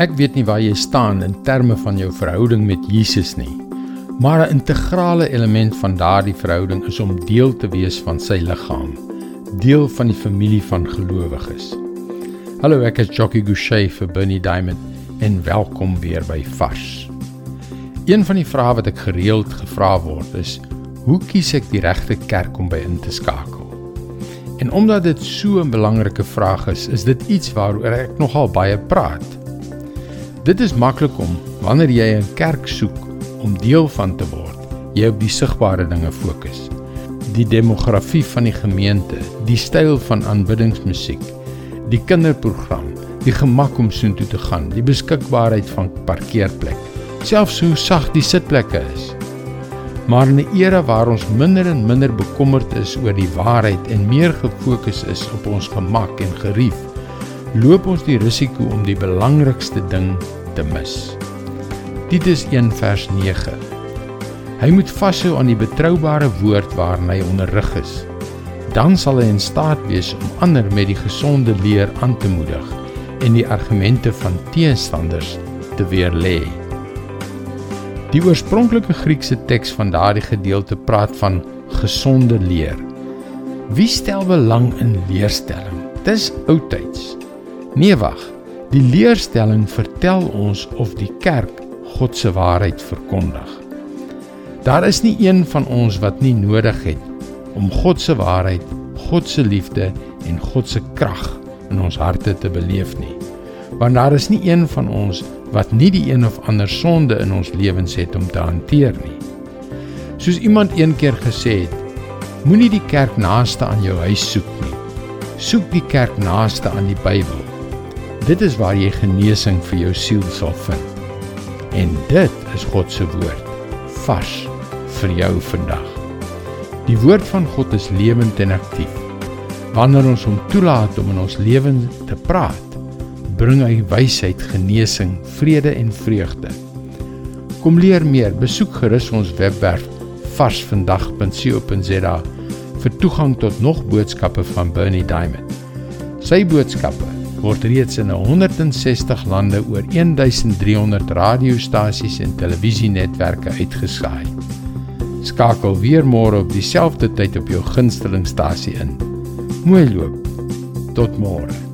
Ek weet nie waar jy staan in terme van jou verhouding met Jesus nie. Maar 'n integrale element van daardie verhouding is om deel te wees van sy liggaam, deel van die familie van gelowiges. Hallo, ek is Jockey Gouchee vir Bernie Diamond en welkom weer by Vars. Een van die vrae wat ek gereeld gevra word is: Hoe kies ek die regte kerk om by in te skakel? En omdat dit so 'n belangrike vraag is, is dit iets waaroor ek nogal baie praat. Dit is maklik om wanneer jy 'n kerk soek om deel van te word, jy op die sigbare dinge fokus. Die demografie van die gemeente, die styl van aanbiddingsmusiek, die kinderprogram, die gemak om soontoe te gaan, die beskikbaarheid van parkeerplek, selfs hoe sag die sitplekke is. Maar in 'n era waar ons minder en minder bekommerd is oor die waarheid en meer gefokus is op ons gemak en gerief, loop ons die risiko om die belangrikste ding te mis. Titus 1 vers 9. Hy moet vashou aan die betroubare woord waarna hy onderrig is. Dan sal hy in staat wees om ander met die gesonde leer aan te moedig en die argumente van teenstanders te weerlê. Die oorspronklike Griekse teks van daardie gedeelte praat van gesonde leer. Wie stel belang in leerstelling? Dis oudtyds. Nee wag. Die leerstelling vertel ons of die kerk God se waarheid verkondig. Daar is nie een van ons wat nie nodig het om God se waarheid, God se liefde en God se krag in ons harte te beleef nie. Want daar is nie een van ons wat nie die een of ander sonde in ons lewens het om te hanteer nie. Soos iemand een keer gesê het, moenie die kerk naaste aan jou huis soek nie. Soek die kerk naaste aan die Bybel. Dit is waar jy genesing vir jou siel sal vind. En dit is God se woord vars vir jou vandag. Die woord van God is lewend en aktief. Wanneer ons hom toelaat om in ons lewens te praat, bring hy wysheid, genesing, vrede en vreugde. Kom leer meer, besoek gerus ons webwerf varsvandag.co.za vir toegang tot nog boodskappe van Bernie Diamond. Sy boodskappe word reeds in 160 lande oor 1300 radiostasies en televisienetwerke uitgesaai. Skakel weer môre op dieselfde tyd op jou gunstelingstasie in. Mooi loop. Tot môre.